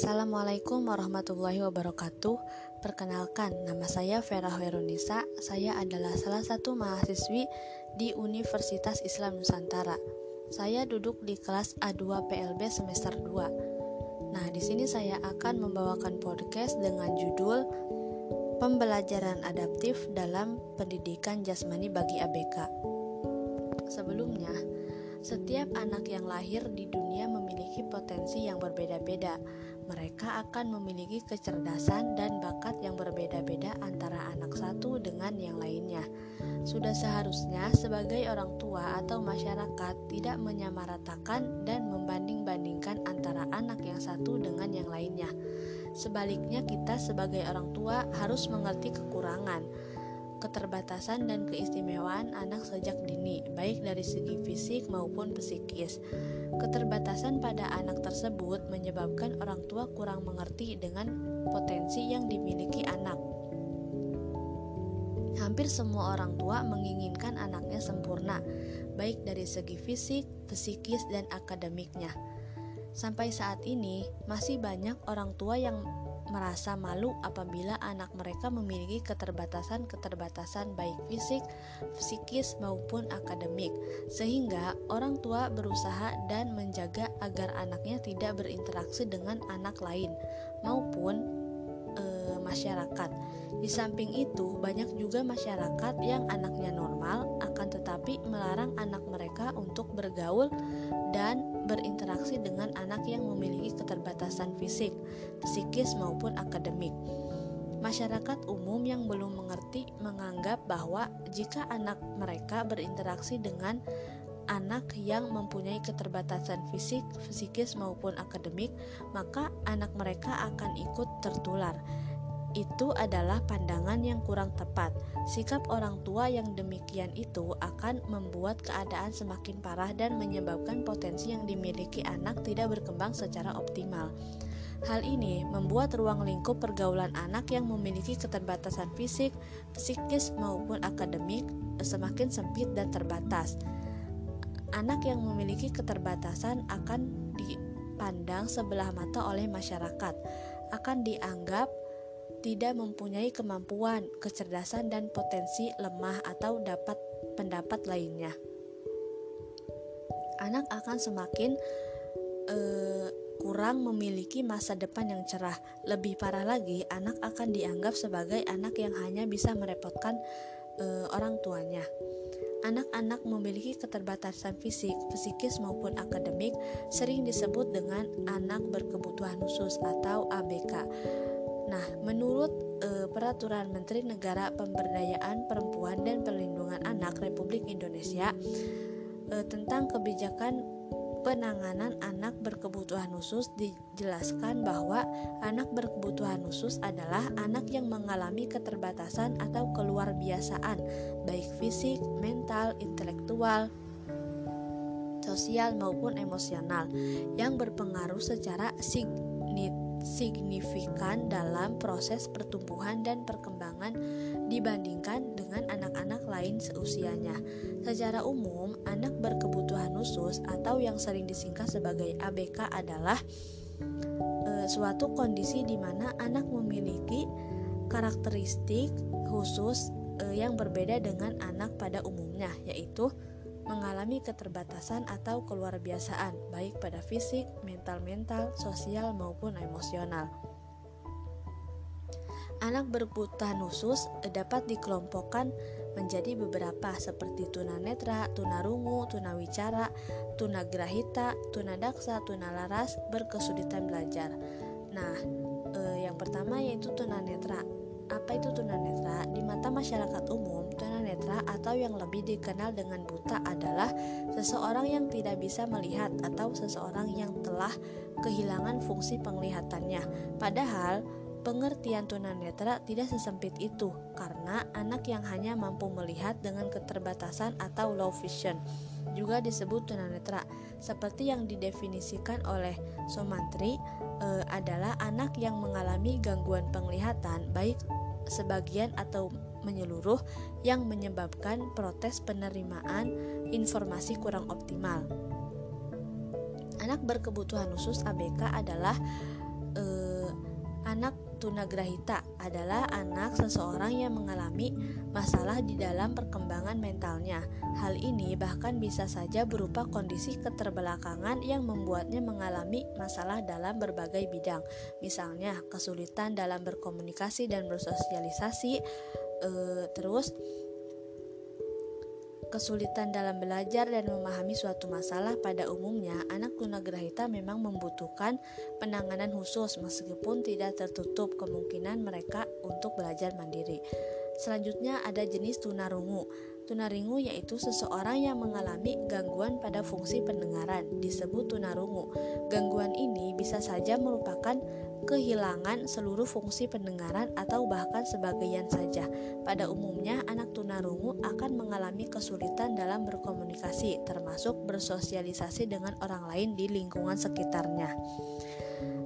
Assalamualaikum warahmatullahi wabarakatuh. Perkenalkan, nama saya Vera Herunisa. Saya adalah salah satu mahasiswi di Universitas Islam Nusantara. Saya duduk di kelas A2 PLB semester 2. Nah, di sini saya akan membawakan podcast dengan judul Pembelajaran Adaptif dalam Pendidikan Jasmani bagi ABK. Sebelumnya, setiap anak yang lahir di dunia memiliki potensi yang berbeda-beda. Mereka akan memiliki kecerdasan dan bakat yang berbeda-beda antara anak satu dengan yang lainnya. Sudah seharusnya sebagai orang tua atau masyarakat tidak menyamaratakan dan membanding-bandingkan antara anak yang satu dengan yang lainnya. Sebaliknya, kita sebagai orang tua harus mengerti kekurangan keterbatasan dan keistimewaan anak sejak dini, baik dari segi fisik maupun psikis. Keterbatasan pada anak tersebut menyebabkan orang tua kurang mengerti dengan potensi yang dimiliki anak. Hampir semua orang tua menginginkan anaknya sempurna, baik dari segi fisik, psikis, dan akademiknya. Sampai saat ini, masih banyak orang tua yang merasa malu apabila anak mereka memiliki keterbatasan-keterbatasan baik fisik, psikis maupun akademik, sehingga orang tua berusaha dan menjaga agar anaknya tidak berinteraksi dengan anak lain maupun e, masyarakat. Di samping itu, banyak juga masyarakat yang anaknya normal, akan tetapi melarang anak mereka untuk bergaul dan berinteraksi dengan anak yang memiliki keterbatasan fisik, psikis, maupun akademik. Masyarakat umum yang belum mengerti menganggap bahwa jika anak mereka berinteraksi dengan anak yang mempunyai keterbatasan fisik, psikis, maupun akademik, maka anak mereka akan ikut tertular itu adalah pandangan yang kurang tepat. Sikap orang tua yang demikian itu akan membuat keadaan semakin parah dan menyebabkan potensi yang dimiliki anak tidak berkembang secara optimal. Hal ini membuat ruang lingkup pergaulan anak yang memiliki keterbatasan fisik, psikis, maupun akademik semakin sempit dan terbatas. Anak yang memiliki keterbatasan akan dipandang sebelah mata oleh masyarakat, akan dianggap tidak mempunyai kemampuan, kecerdasan, dan potensi lemah atau dapat pendapat lainnya. Anak akan semakin uh, kurang memiliki masa depan yang cerah. Lebih parah lagi, anak akan dianggap sebagai anak yang hanya bisa merepotkan uh, orang tuanya. Anak-anak memiliki keterbatasan fisik, psikis maupun akademik sering disebut dengan anak berkebutuhan khusus atau ABK Nah, menurut e, Peraturan Menteri Negara Pemberdayaan Perempuan dan Perlindungan Anak Republik Indonesia e, tentang kebijakan penanganan anak berkebutuhan khusus dijelaskan bahwa anak berkebutuhan khusus adalah anak yang mengalami keterbatasan atau keluar biasaan baik fisik, mental, intelektual, sosial maupun emosional yang berpengaruh secara signifikan signifikan dalam proses pertumbuhan dan perkembangan dibandingkan dengan anak-anak lain seusianya. Secara umum, anak berkebutuhan khusus atau yang sering disingkat sebagai ABK adalah e, suatu kondisi di mana anak memiliki karakteristik khusus e, yang berbeda dengan anak pada umumnya, yaitu mengalami keterbatasan atau keluar biasaan, baik pada fisik, mental-mental, sosial, maupun emosional. Anak berkebutuhan khusus dapat dikelompokkan menjadi beberapa seperti tunanetra, tunarungu, tunawicara, tunagrahita, tunadaksa, tunalaras, berkesulitan belajar. Nah, eh, yang pertama yaitu tunanetra. Apa itu tunanetra? Di mata masyarakat umum, tunanetra atau yang lebih dikenal dengan buta adalah seseorang yang tidak bisa melihat atau seseorang yang telah kehilangan fungsi penglihatannya. Padahal, pengertian tunanetra tidak sesempit itu karena anak yang hanya mampu melihat dengan keterbatasan atau low vision juga disebut tunanetra seperti yang didefinisikan oleh Somantri e, adalah anak yang mengalami gangguan penglihatan baik sebagian atau menyeluruh yang menyebabkan protes penerimaan informasi kurang optimal. Anak berkebutuhan khusus ABK adalah e, Anak tunagrahita adalah anak seseorang yang mengalami masalah di dalam perkembangan mentalnya. Hal ini bahkan bisa saja berupa kondisi keterbelakangan yang membuatnya mengalami masalah dalam berbagai bidang. Misalnya, kesulitan dalam berkomunikasi dan bersosialisasi, eh, terus kesulitan dalam belajar dan memahami suatu masalah pada umumnya, anak tunagrahita memang membutuhkan penanganan khusus meskipun tidak tertutup kemungkinan mereka untuk belajar mandiri. Selanjutnya ada jenis tunarungu. Tunarungu yaitu seseorang yang mengalami gangguan pada fungsi pendengaran, disebut tunarungu. Gangguan ini bisa saja merupakan kehilangan seluruh fungsi pendengaran atau bahkan sebagian saja. Pada umumnya, anak tunarungu akan mengalami kesulitan dalam berkomunikasi, termasuk bersosialisasi dengan orang lain di lingkungan sekitarnya.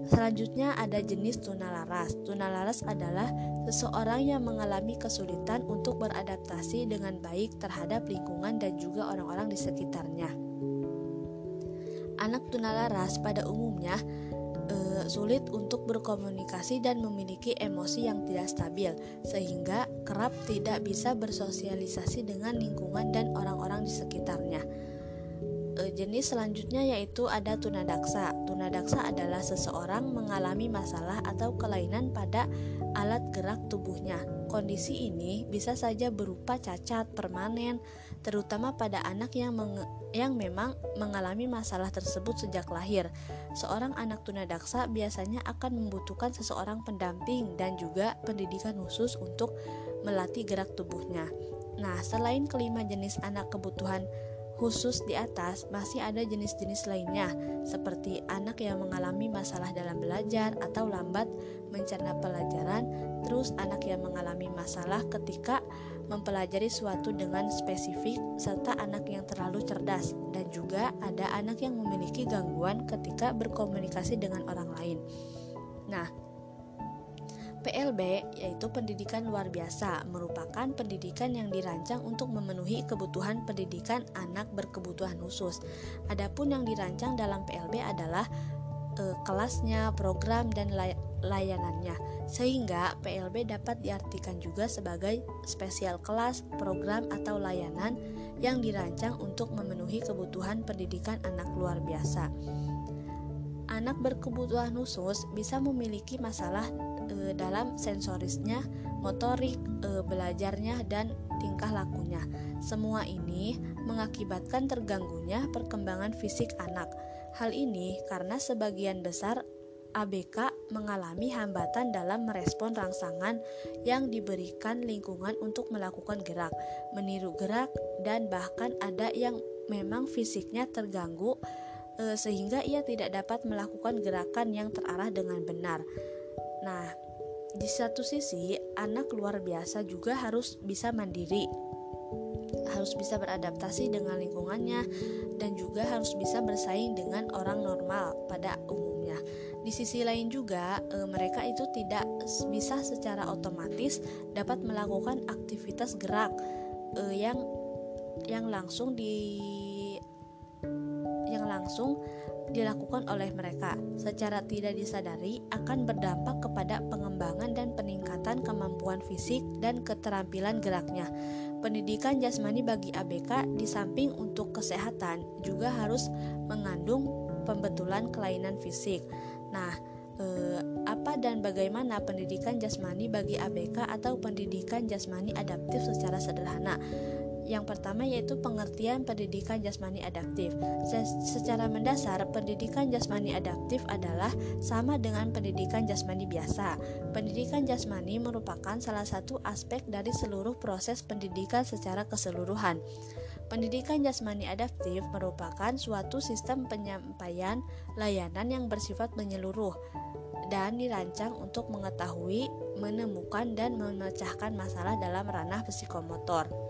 Selanjutnya ada jenis tunalaras. Tunalaras adalah seseorang yang mengalami kesulitan untuk beradaptasi dengan baik terhadap lingkungan dan juga orang-orang di sekitarnya. Anak tunalaras pada umumnya e, sulit untuk berkomunikasi dan memiliki emosi yang tidak stabil, sehingga kerap tidak bisa bersosialisasi dengan lingkungan dan orang-orang di sekitarnya. E, jenis selanjutnya yaitu ada tunadaksa. Tunadaksa adalah seseorang mengalami masalah atau kelainan pada alat gerak tubuhnya. Kondisi ini bisa saja berupa cacat permanen, terutama pada anak yang yang memang mengalami masalah tersebut sejak lahir. Seorang anak tunadaksa biasanya akan membutuhkan seseorang pendamping dan juga pendidikan khusus untuk melatih gerak tubuhnya. Nah, selain kelima jenis anak kebutuhan Khusus di atas, masih ada jenis-jenis lainnya, seperti anak yang mengalami masalah dalam belajar atau lambat mencerna pelajaran, terus anak yang mengalami masalah ketika mempelajari suatu dengan spesifik, serta anak yang terlalu cerdas, dan juga ada anak yang memiliki gangguan ketika berkomunikasi dengan orang lain. Nah, PLB yaitu pendidikan luar biasa, merupakan pendidikan yang dirancang untuk memenuhi kebutuhan pendidikan anak berkebutuhan khusus. Adapun yang dirancang dalam PLB adalah e, kelasnya, program dan lay layanannya. Sehingga PLB dapat diartikan juga sebagai spesial kelas, program atau layanan yang dirancang untuk memenuhi kebutuhan pendidikan anak luar biasa. Anak berkebutuhan khusus bisa memiliki masalah e, dalam sensorisnya, motorik, e, belajarnya, dan tingkah lakunya. Semua ini mengakibatkan terganggunya perkembangan fisik anak. Hal ini karena sebagian besar ABK mengalami hambatan dalam merespon rangsangan yang diberikan lingkungan untuk melakukan gerak, meniru gerak, dan bahkan ada yang memang fisiknya terganggu e, sehingga ia tidak dapat melakukan gerakan yang terarah dengan benar. Nah, di satu sisi, anak luar biasa juga harus bisa mandiri, harus bisa beradaptasi dengan lingkungannya, dan juga harus bisa bersaing dengan orang normal pada umumnya. Di sisi lain juga, e, mereka itu tidak bisa secara otomatis dapat melakukan aktivitas gerak e, yang yang langsung di yang langsung dilakukan oleh mereka secara tidak disadari akan berdampak kepada pengembangan dan peningkatan kemampuan fisik dan keterampilan geraknya. Pendidikan jasmani bagi ABK di samping untuk kesehatan juga harus mengandung pembetulan kelainan fisik. Nah, eh, apa dan bagaimana pendidikan jasmani bagi ABK atau pendidikan jasmani adaptif secara sederhana? Yang pertama yaitu pengertian pendidikan jasmani adaptif. secara mendasar, pendidikan jasmani adaptif adalah sama dengan pendidikan jasmani biasa. Pendidikan jasmani merupakan salah satu aspek dari seluruh proses pendidikan secara keseluruhan. Pendidikan jasmani adaptif merupakan suatu sistem penyampaian layanan yang bersifat menyeluruh dan dirancang untuk mengetahui, menemukan, dan memecahkan masalah dalam ranah psikomotor.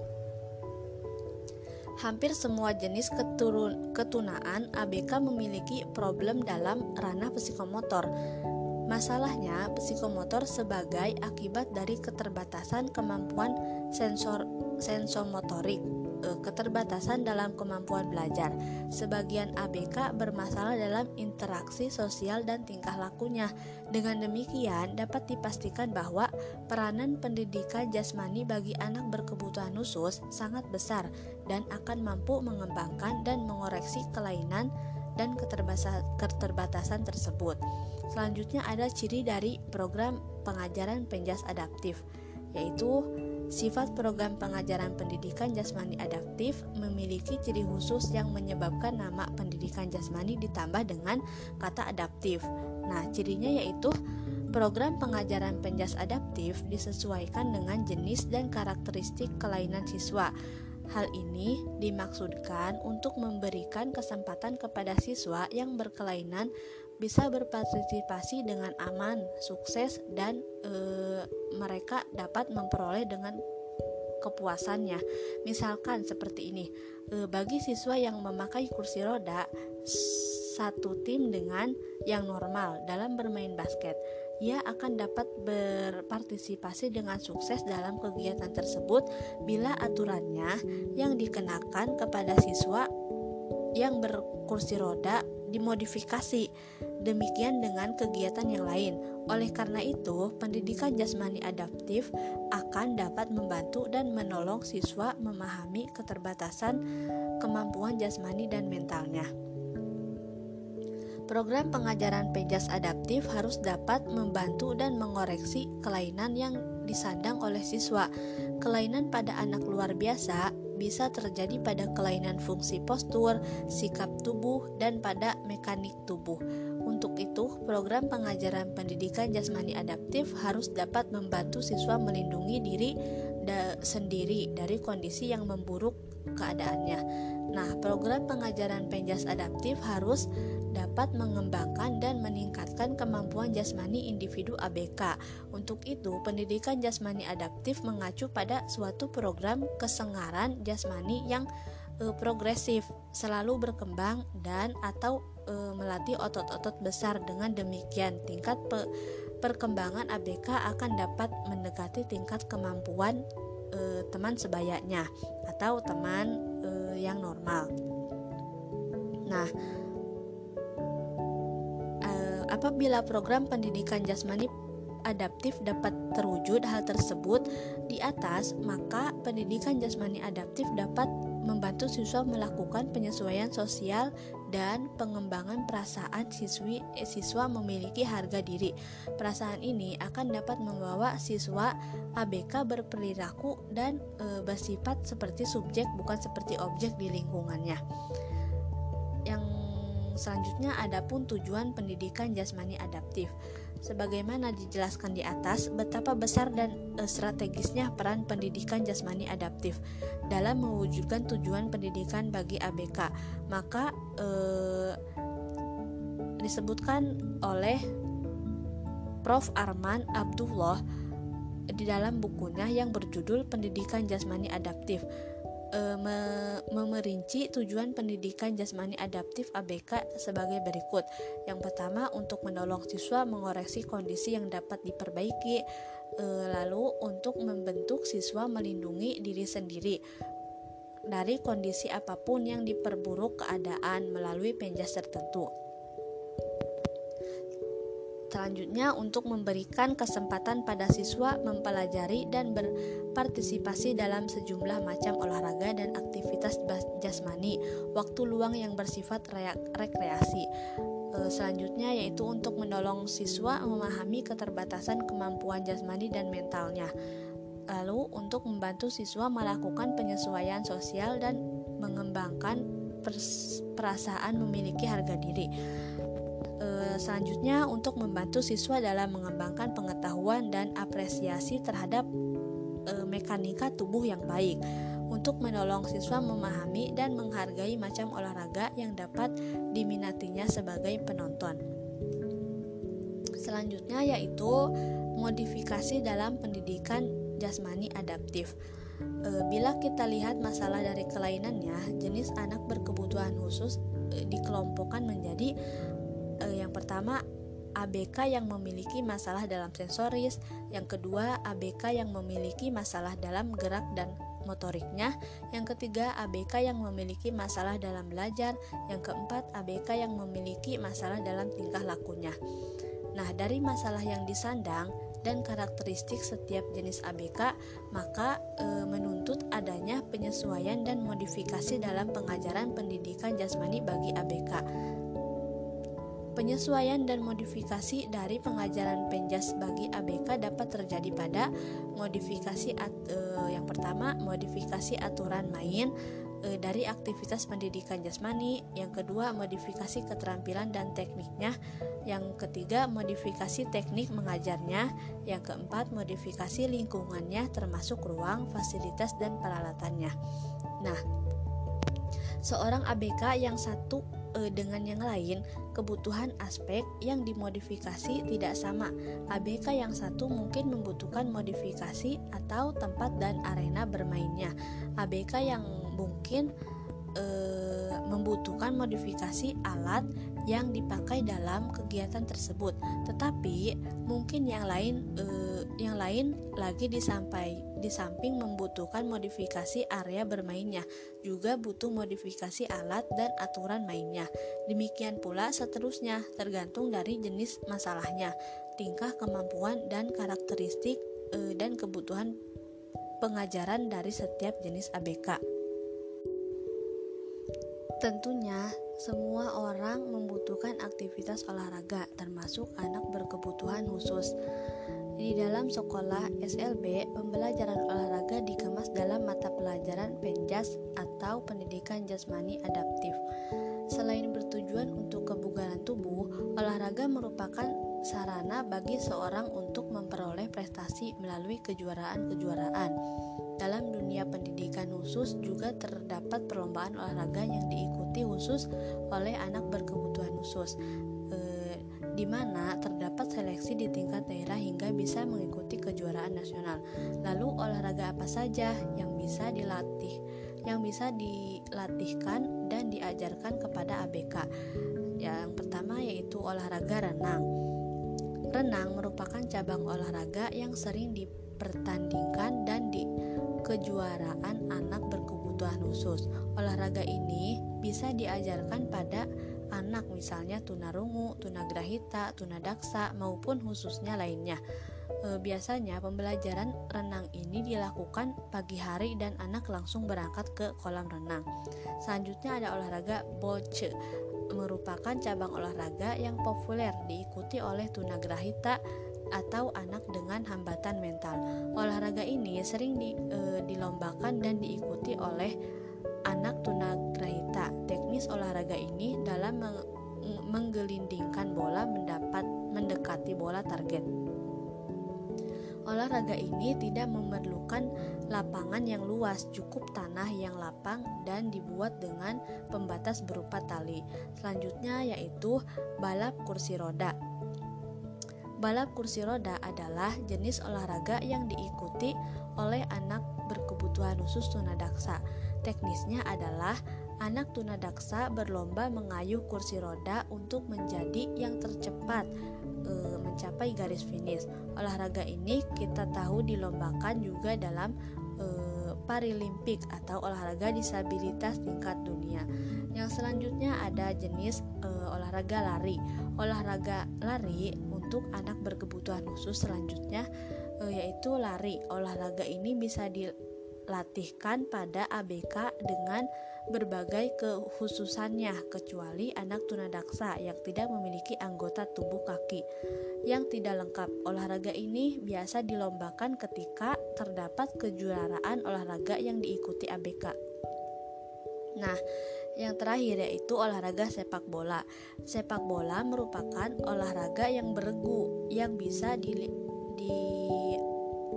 Hampir semua jenis keturun, ketunaan ABK memiliki problem dalam ranah psikomotor. Masalahnya, psikomotor sebagai akibat dari keterbatasan kemampuan sensor sensomotorik keterbatasan dalam kemampuan belajar. Sebagian ABK bermasalah dalam interaksi sosial dan tingkah lakunya. Dengan demikian, dapat dipastikan bahwa peranan pendidikan jasmani bagi anak berkebutuhan khusus sangat besar dan akan mampu mengembangkan dan mengoreksi kelainan dan keterbatasan tersebut. Selanjutnya ada ciri dari program pengajaran penjas adaptif, yaitu Sifat program pengajaran pendidikan jasmani adaptif memiliki ciri khusus yang menyebabkan nama pendidikan jasmani ditambah dengan kata adaptif. Nah, cirinya yaitu program pengajaran penjas adaptif disesuaikan dengan jenis dan karakteristik kelainan siswa. Hal ini dimaksudkan untuk memberikan kesempatan kepada siswa yang berkelainan bisa berpartisipasi dengan aman, sukses, dan e, mereka dapat memperoleh dengan kepuasannya. Misalkan seperti ini, e, bagi siswa yang memakai kursi roda, satu tim dengan yang normal dalam bermain basket, ia akan dapat berpartisipasi dengan sukses dalam kegiatan tersebut bila aturannya yang dikenakan kepada siswa yang berkursi roda dimodifikasi. Demikian dengan kegiatan yang lain. Oleh karena itu, pendidikan jasmani adaptif akan dapat membantu dan menolong siswa memahami keterbatasan kemampuan jasmani dan mentalnya. Program pengajaran pejas adaptif harus dapat membantu dan mengoreksi kelainan yang disandang oleh siswa. Kelainan pada anak luar biasa bisa terjadi pada kelainan fungsi postur, sikap tubuh, dan pada mekanik tubuh. Untuk itu, program pengajaran pendidikan jasmani adaptif harus dapat membantu siswa melindungi diri da sendiri dari kondisi yang memburuk keadaannya. Nah, program pengajaran penjas adaptif harus dapat mengembangkan dan meningkatkan kemampuan jasmani individu ABK. Untuk itu, pendidikan jasmani adaptif mengacu pada suatu program kesengaran jasmani yang e, progresif, selalu berkembang dan atau e, melatih otot-otot besar. Dengan demikian, tingkat pe, perkembangan ABK akan dapat mendekati tingkat kemampuan e, teman sebayanya atau teman e, yang normal. Nah, Apabila program pendidikan jasmani adaptif dapat terwujud hal tersebut di atas, maka pendidikan jasmani adaptif dapat membantu siswa melakukan penyesuaian sosial dan pengembangan perasaan siswi eh, siswa memiliki harga diri. Perasaan ini akan dapat membawa siswa ABK berperilaku dan e, bersifat seperti subjek bukan seperti objek di lingkungannya. Selanjutnya ada pun tujuan pendidikan jasmani adaptif. Sebagaimana dijelaskan di atas, betapa besar dan e, strategisnya peran pendidikan jasmani adaptif dalam mewujudkan tujuan pendidikan bagi ABK. Maka e, disebutkan oleh Prof. Arman Abdullah di dalam bukunya yang berjudul Pendidikan Jasmani Adaptif e, me, memerinci tujuan pendidikan jasmani adaptif ABK sebagai berikut. Yang pertama, untuk menolong siswa mengoreksi kondisi yang dapat diperbaiki, e, lalu untuk membentuk siswa melindungi diri sendiri dari kondisi apa pun yang diperburuk keadaan melalui penjas tertentu. Selanjutnya, untuk memberikan kesempatan pada siswa mempelajari dan berpartisipasi dalam sejumlah macam olahraga dan aktivitas jasmani, waktu luang yang bersifat rekreasi. E, selanjutnya, yaitu untuk menolong siswa memahami keterbatasan kemampuan jasmani dan mentalnya. Lalu, untuk membantu siswa melakukan penyesuaian sosial dan mengembangkan perasaan memiliki harga diri selanjutnya untuk membantu siswa dalam mengembangkan pengetahuan dan apresiasi terhadap e, mekanika tubuh yang baik untuk menolong siswa memahami dan menghargai macam olahraga yang dapat diminatinya sebagai penonton. Selanjutnya yaitu modifikasi dalam pendidikan jasmani adaptif. E, bila kita lihat masalah dari kelainannya, jenis anak berkebutuhan khusus e, dikelompokkan menjadi e, yang pertama ABK yang memiliki masalah dalam sensoris, yang kedua ABK yang memiliki masalah dalam gerak dan motoriknya, yang ketiga ABK yang memiliki masalah dalam belajar, yang keempat ABK yang memiliki masalah dalam tingkah lakunya. Nah, dari masalah yang disandang dan karakteristik setiap jenis ABK, maka e, menuntut adanya penyesuaian dan modifikasi dalam pengajaran pendidikan jasmani bagi ABK. Penyesuaian dan modifikasi dari pengajaran penjas bagi ABK dapat terjadi pada modifikasi at, e, yang pertama modifikasi aturan main e, dari aktivitas pendidikan jasmani, yang kedua modifikasi keterampilan dan tekniknya, yang ketiga modifikasi teknik mengajarnya, yang keempat modifikasi lingkungannya termasuk ruang, fasilitas dan peralatannya. Nah, seorang ABK yang satu e, dengan yang lain, kebutuhan aspek yang dimodifikasi tidak sama. ABK yang satu mungkin membutuhkan modifikasi atau tempat dan arena bermainnya. ABK yang mungkin e, membutuhkan modifikasi alat yang dipakai dalam kegiatan tersebut. Tetapi mungkin yang lain e, yang lain lagi disampai di samping membutuhkan modifikasi area bermainnya, juga butuh modifikasi alat dan aturan mainnya. Demikian pula seterusnya, tergantung dari jenis masalahnya, tingkah kemampuan dan karakteristik e, dan kebutuhan pengajaran dari setiap jenis ABK. Tentunya, semua orang membutuhkan aktivitas olahraga, termasuk anak berkebutuhan khusus. Di dalam sekolah SLB, pembelajaran olahraga dikemas dalam mata pelajaran penjas atau pendidikan jasmani adaptif. Selain bertujuan untuk kebugaran tubuh, olahraga merupakan sarana bagi seorang untuk memperoleh prestasi melalui kejuaraan-kejuaraan. Dalam dunia pendidikan khusus juga terdapat perlombaan olahraga yang diikuti khusus oleh anak berkebutuhan khusus di mana terdapat seleksi di tingkat daerah hingga bisa mengikuti kejuaraan nasional. Lalu olahraga apa saja yang bisa dilatih, yang bisa dilatihkan dan diajarkan kepada ABK? Yang pertama yaitu olahraga renang. Renang merupakan cabang olahraga yang sering dipertandingkan dan di kejuaraan anak berkebutuhan khusus. Olahraga ini bisa diajarkan pada anak misalnya tunarungu, tunagrahita, tunadaksa maupun khususnya lainnya. E, biasanya pembelajaran renang ini dilakukan pagi hari dan anak langsung berangkat ke kolam renang. Selanjutnya ada olahraga boce merupakan cabang olahraga yang populer diikuti oleh tunagrahita atau anak dengan hambatan mental. Olahraga ini sering di, e, dilombakan dan diikuti oleh anak tunagrahita. Teknis olahraga ini dalam menggelindingkan bola mendapat mendekati bola target. Olahraga ini tidak memerlukan lapangan yang luas, cukup tanah yang lapang dan dibuat dengan pembatas berupa tali. Selanjutnya yaitu balap kursi roda. Balap kursi roda adalah jenis olahraga yang diikuti oleh anak berkebutuhan khusus tunadaksa. Teknisnya adalah anak tunadaksa berlomba mengayuh kursi roda untuk menjadi yang tercepat e, mencapai garis finish. Olahraga ini kita tahu dilombakan juga dalam e, Paralimpik atau olahraga disabilitas tingkat dunia. Yang selanjutnya ada jenis e, olahraga lari. Olahraga lari untuk anak berkebutuhan khusus selanjutnya e, yaitu lari. Olahraga ini bisa di latihkan pada ABK dengan berbagai kekhususannya kecuali anak tunadaksa yang tidak memiliki anggota tubuh kaki yang tidak lengkap. Olahraga ini biasa dilombakan ketika terdapat kejuaraan olahraga yang diikuti ABK. Nah, yang terakhir yaitu olahraga sepak bola. Sepak bola merupakan olahraga yang beregu yang bisa di, di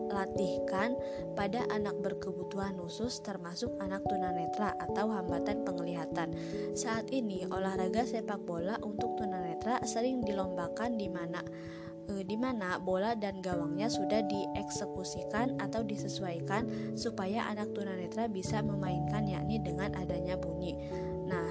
latihkan pada anak berkebutuhan khusus termasuk anak tunanetra atau hambatan penglihatan. Saat ini olahraga sepak bola untuk tunanetra sering dilombakan di mana e, di mana bola dan gawangnya sudah dieksekusikan atau disesuaikan supaya anak tunanetra bisa memainkan yakni dengan adanya bunyi. Nah,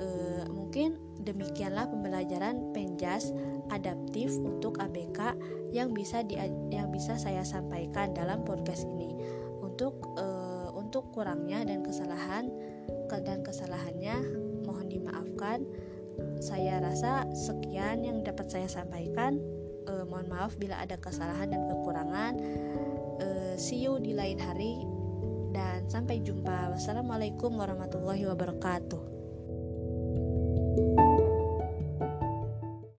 e, mungkin demikianlah pembelajaran penjas adaptif untuk ABK yang bisa di, yang bisa saya sampaikan dalam podcast ini. Untuk uh, untuk kurangnya dan kesalahan dan kesalahannya mohon dimaafkan. Saya rasa sekian yang dapat saya sampaikan. Eh, mohon maaf bila ada kesalahan dan kekurangan. Eh, see you di lain hari dan sampai jumpa. Wassalamualaikum warahmatullahi wabarakatuh.